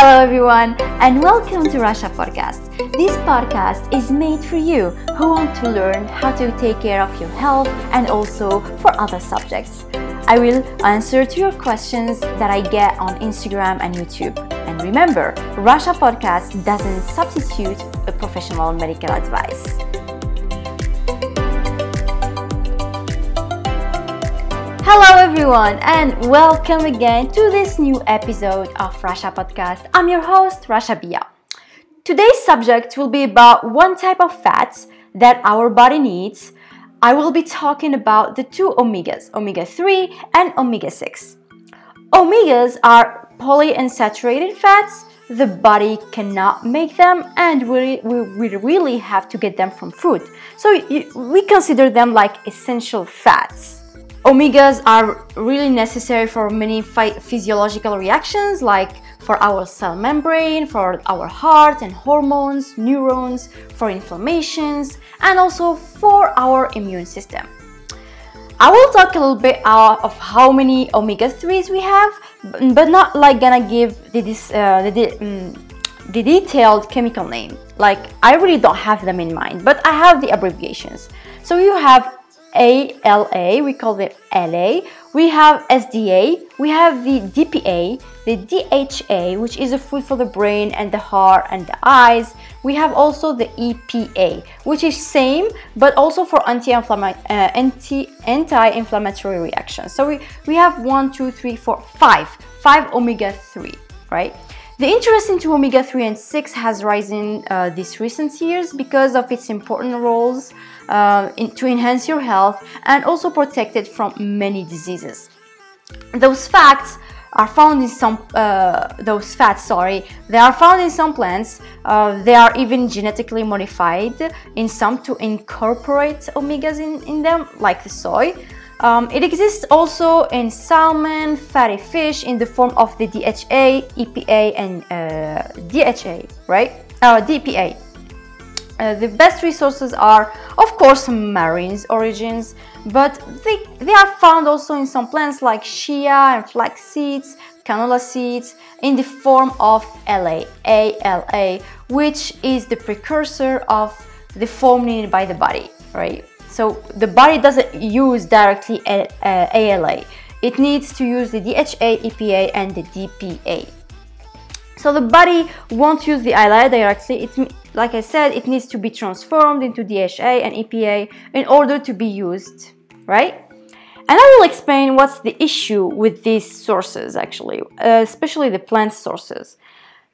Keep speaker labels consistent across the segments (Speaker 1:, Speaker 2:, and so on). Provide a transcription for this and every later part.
Speaker 1: Hello, everyone, and welcome to Rasha Podcast. This podcast is made for you who want to learn how to take care of your health and also for other subjects. I will answer to your questions that I get on Instagram and YouTube. And remember, Rasha Podcast doesn't substitute a professional medical advice. Hello, everyone, and welcome again to this new episode of Rasha Podcast. I'm your host, Rasha Bia. Today's subject will be about one type of fats that our body needs. I will be talking about the two omegas, omega 3 and omega 6. Omegas are polyunsaturated fats. The body cannot make them, and we, we, we really have to get them from food. So we consider them like essential fats. Omegas are really necessary for many physiological reactions like for our cell membrane, for our heart and hormones, neurons, for inflammations, and also for our immune system. I will talk a little bit uh, of how many omega 3s we have, but not like gonna give the, uh, the, um, the detailed chemical name. Like, I really don't have them in mind, but I have the abbreviations. So you have ALA, we call it LA. We have SDA, we have the DPA, the DHA, which is a food for the brain and the heart and the eyes. We have also the EPA, which is same but also for anti-inflammatory uh, anti, anti-inflammatory reactions. So we, we have one, two, three, four, five, five omega-3, right? The interest into omega-3 and 6 has risen uh, these recent years because of its important roles uh, in, to enhance your health and also protect it from many diseases. Those facts are found in some uh, those fats sorry they are found in some plants uh, they are even genetically modified in some to incorporate omegas in, in them like the soy um, it exists also in salmon, fatty fish in the form of the DHA, EPA, and uh, DHA, right? Uh, DPA. Uh, the best resources are, of course, marine origins, but they, they are found also in some plants like chia and flax seeds, canola seeds, in the form of LA, ALA, which is the precursor of the form needed by the body, right? So the body doesn't use directly ALA. It needs to use the DHA, EPA, and the DPA. So the body won't use the ALA directly. It, like I said, it needs to be transformed into DHA and EPA in order to be used, right? And I will explain what's the issue with these sources actually, uh, especially the plant sources.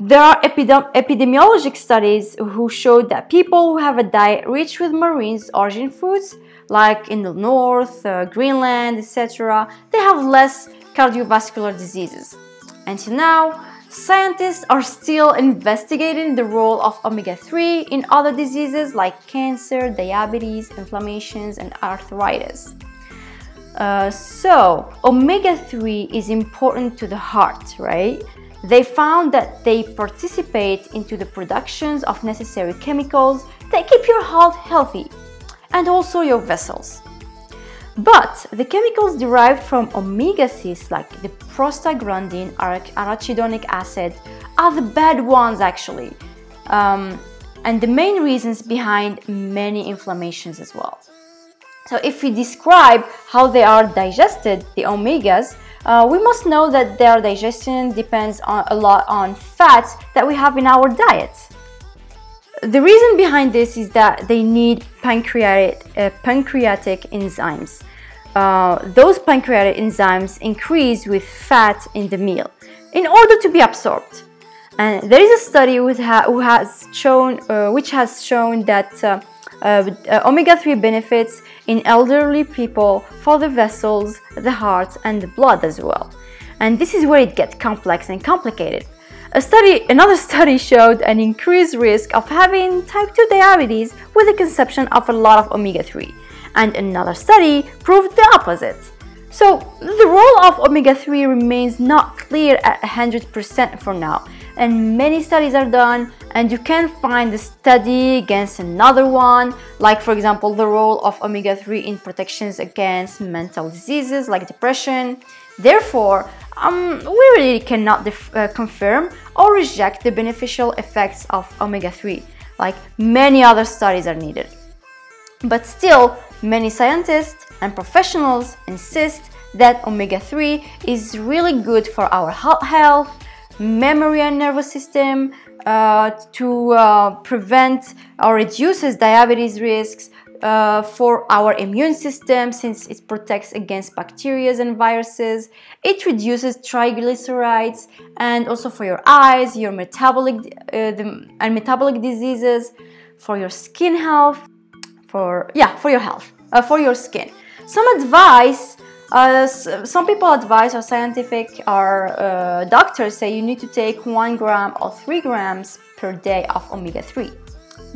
Speaker 1: There are epidem- epidemiologic studies who showed that people who have a diet rich with marine origin foods, like in the north, uh, Greenland, etc., they have less cardiovascular diseases. Until now, scientists are still investigating the role of omega 3 in other diseases like cancer, diabetes, inflammations, and arthritis. Uh, so, omega 3 is important to the heart, right? They found that they participate into the productions of necessary chemicals that keep your heart healthy and also your vessels. But the chemicals derived from omega 6 like the prostaglandin or arachidonic acid are the bad ones actually. Um, and the main reasons behind many inflammations as well. So if we describe how they are digested, the omegas, uh, we must know that their digestion depends on, a lot on fats that we have in our diet. The reason behind this is that they need pancreatic, uh, pancreatic enzymes. Uh, those pancreatic enzymes increase with fat in the meal in order to be absorbed. And there is a study ha- who has shown, uh, which has shown that uh, uh, omega 3 benefits in elderly people for the vessels, the heart, and the blood as well. And this is where it gets complex and complicated. A study, another study showed an increased risk of having type 2 diabetes with the consumption of a lot of omega 3, and another study proved the opposite. So, the role of omega 3 remains not clear at 100% for now, and many studies are done and you can find a study against another one like for example the role of omega-3 in protections against mental diseases like depression therefore um, we really cannot uh, confirm or reject the beneficial effects of omega 3, like many other studies are needed. But still, many scientists and professionals insist that omega 3 is really good for our health, memory and nervous system, uh, to uh, prevent or reduces diabetes risks, uh, for our immune system since it protects against bacteria and viruses. It reduces triglycerides and also for your eyes, your metabolic uh, the, and metabolic diseases, for your skin health, for yeah, for your health, uh, for your skin. Some advice. Uh, some people advise, or scientific, or uh, doctors say you need to take one gram or three grams per day of omega 3.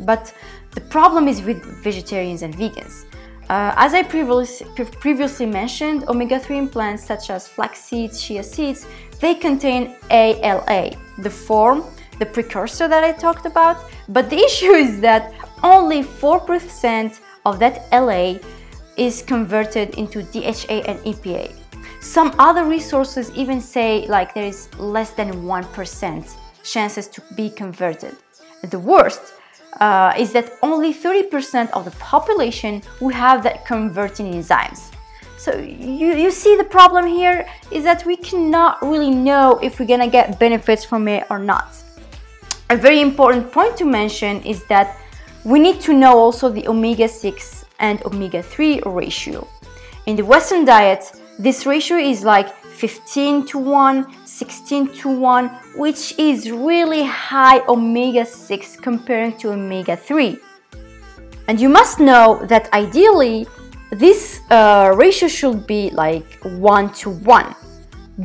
Speaker 1: But the problem is with vegetarians and vegans. Uh, as I previously, previously mentioned, omega-3 in plants such as flax seeds, chia seeds, they contain ALA, the form, the precursor that I talked about. But the issue is that only 4% of that LA is converted into DHA and EPA. Some other resources even say like there is less than 1% chances to be converted. the worst, uh, is that only 30% of the population will have that converting enzymes. So you, you see the problem here is that we cannot really know if we're gonna get benefits from it or not. A very important point to mention is that we need to know also the omega-6 and omega-3 ratio. In the Western diet, this ratio is like 15 to 1, 16 to 1, which is really high omega 6 comparing to omega 3. And you must know that ideally this uh, ratio should be like 1 to 1.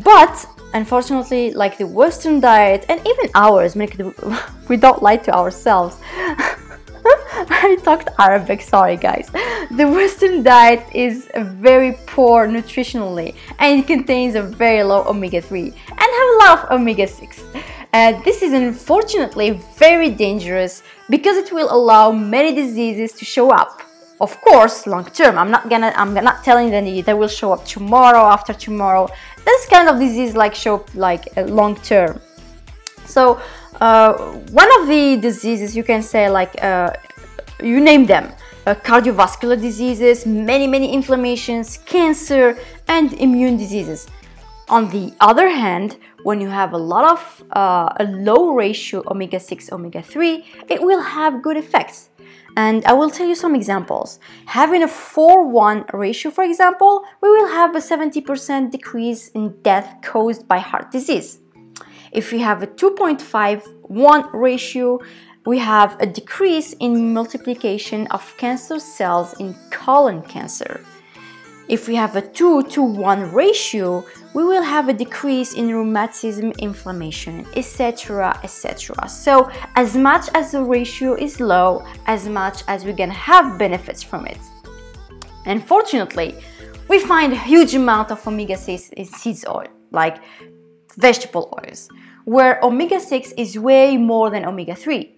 Speaker 1: But unfortunately, like the Western diet and even ours, make we don't lie to ourselves. I talked Arabic, sorry guys. The Western diet is very poor nutritionally and it contains a very low omega 3 and have a lot of omega 6. Uh, this is unfortunately very dangerous because it will allow many diseases to show up. Of course, long term. I'm not gonna. I'm not telling them they will show up tomorrow, after tomorrow. This kind of disease like show like uh, long term. So uh, one of the diseases you can say like uh, you name them uh, cardiovascular diseases, many, many inflammations, cancer, and immune diseases. On the other hand, when you have a lot of uh, a low ratio omega 6, omega 3, it will have good effects. And I will tell you some examples. Having a 4 1 ratio, for example, we will have a 70% decrease in death caused by heart disease. If we have a 2.51 ratio, we have a decrease in multiplication of cancer cells in colon cancer. If we have a 2 to 1 ratio, we will have a decrease in rheumatism, inflammation, etc. etc. So, as much as the ratio is low, as much as we're gonna have benefits from it. Unfortunately, we find a huge amount of omega 6 in seeds oil, like vegetable oils, where omega 6 is way more than omega 3.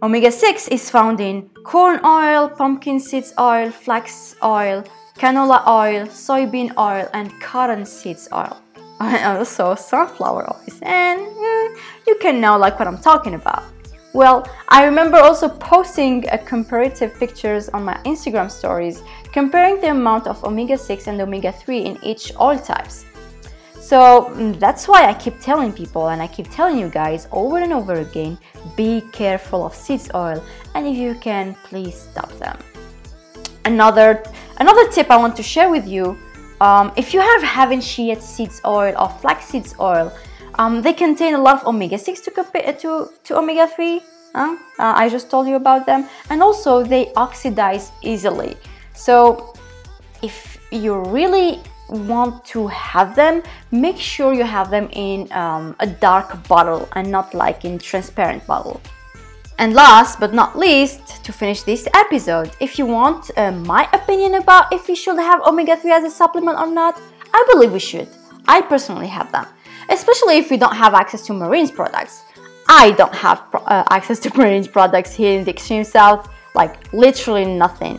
Speaker 1: Omega 6 is found in corn oil, pumpkin seeds oil, flax oil, canola oil, soybean oil, and cotton seeds oil. And also sunflower oils. And mm, you can now like what I'm talking about. Well, I remember also posting a comparative pictures on my Instagram stories comparing the amount of omega 6 and omega 3 in each oil types. So mm, that's why I keep telling people and I keep telling you guys over and over again be careful of seeds oil and if you can, please stop them. Another, another tip I want to share with you um, if you have having chia seeds oil or flax seeds oil, um, they contain a lot of omega 6 to, to, to omega 3. Huh? Uh, I just told you about them, and also they oxidize easily. So, if you really want to have them, make sure you have them in um, a dark bottle and not like in transparent bottle. And last but not least, to finish this episode, if you want uh, my opinion about if we should have omega-3 as a supplement or not, I believe we should. I personally have them, especially if we don't have access to marine products. I don't have uh, access to marine products here in the extreme south, like literally nothing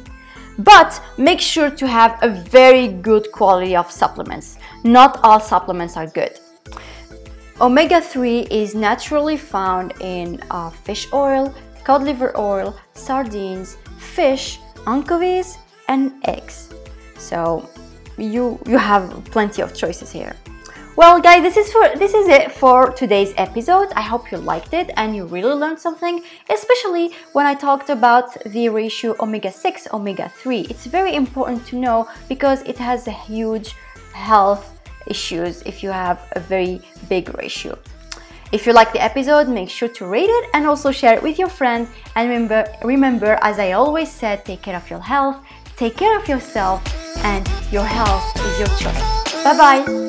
Speaker 1: but make sure to have a very good quality of supplements. not all supplements are good. Omega 3 is naturally found in uh, fish oil, cod liver oil, sardines, fish, anchovies, and eggs. So you you have plenty of choices here. Well, guys, this is for this is it for today's episode. I hope you liked it and you really learned something, especially when I talked about the ratio omega 6 omega 3. It's very important to know because it has a huge health issues if you have a very big ratio. If you like the episode, make sure to rate it and also share it with your friends. And remember, remember, as I always said, take care of your health, take care of yourself, and your health is your choice. Bye bye.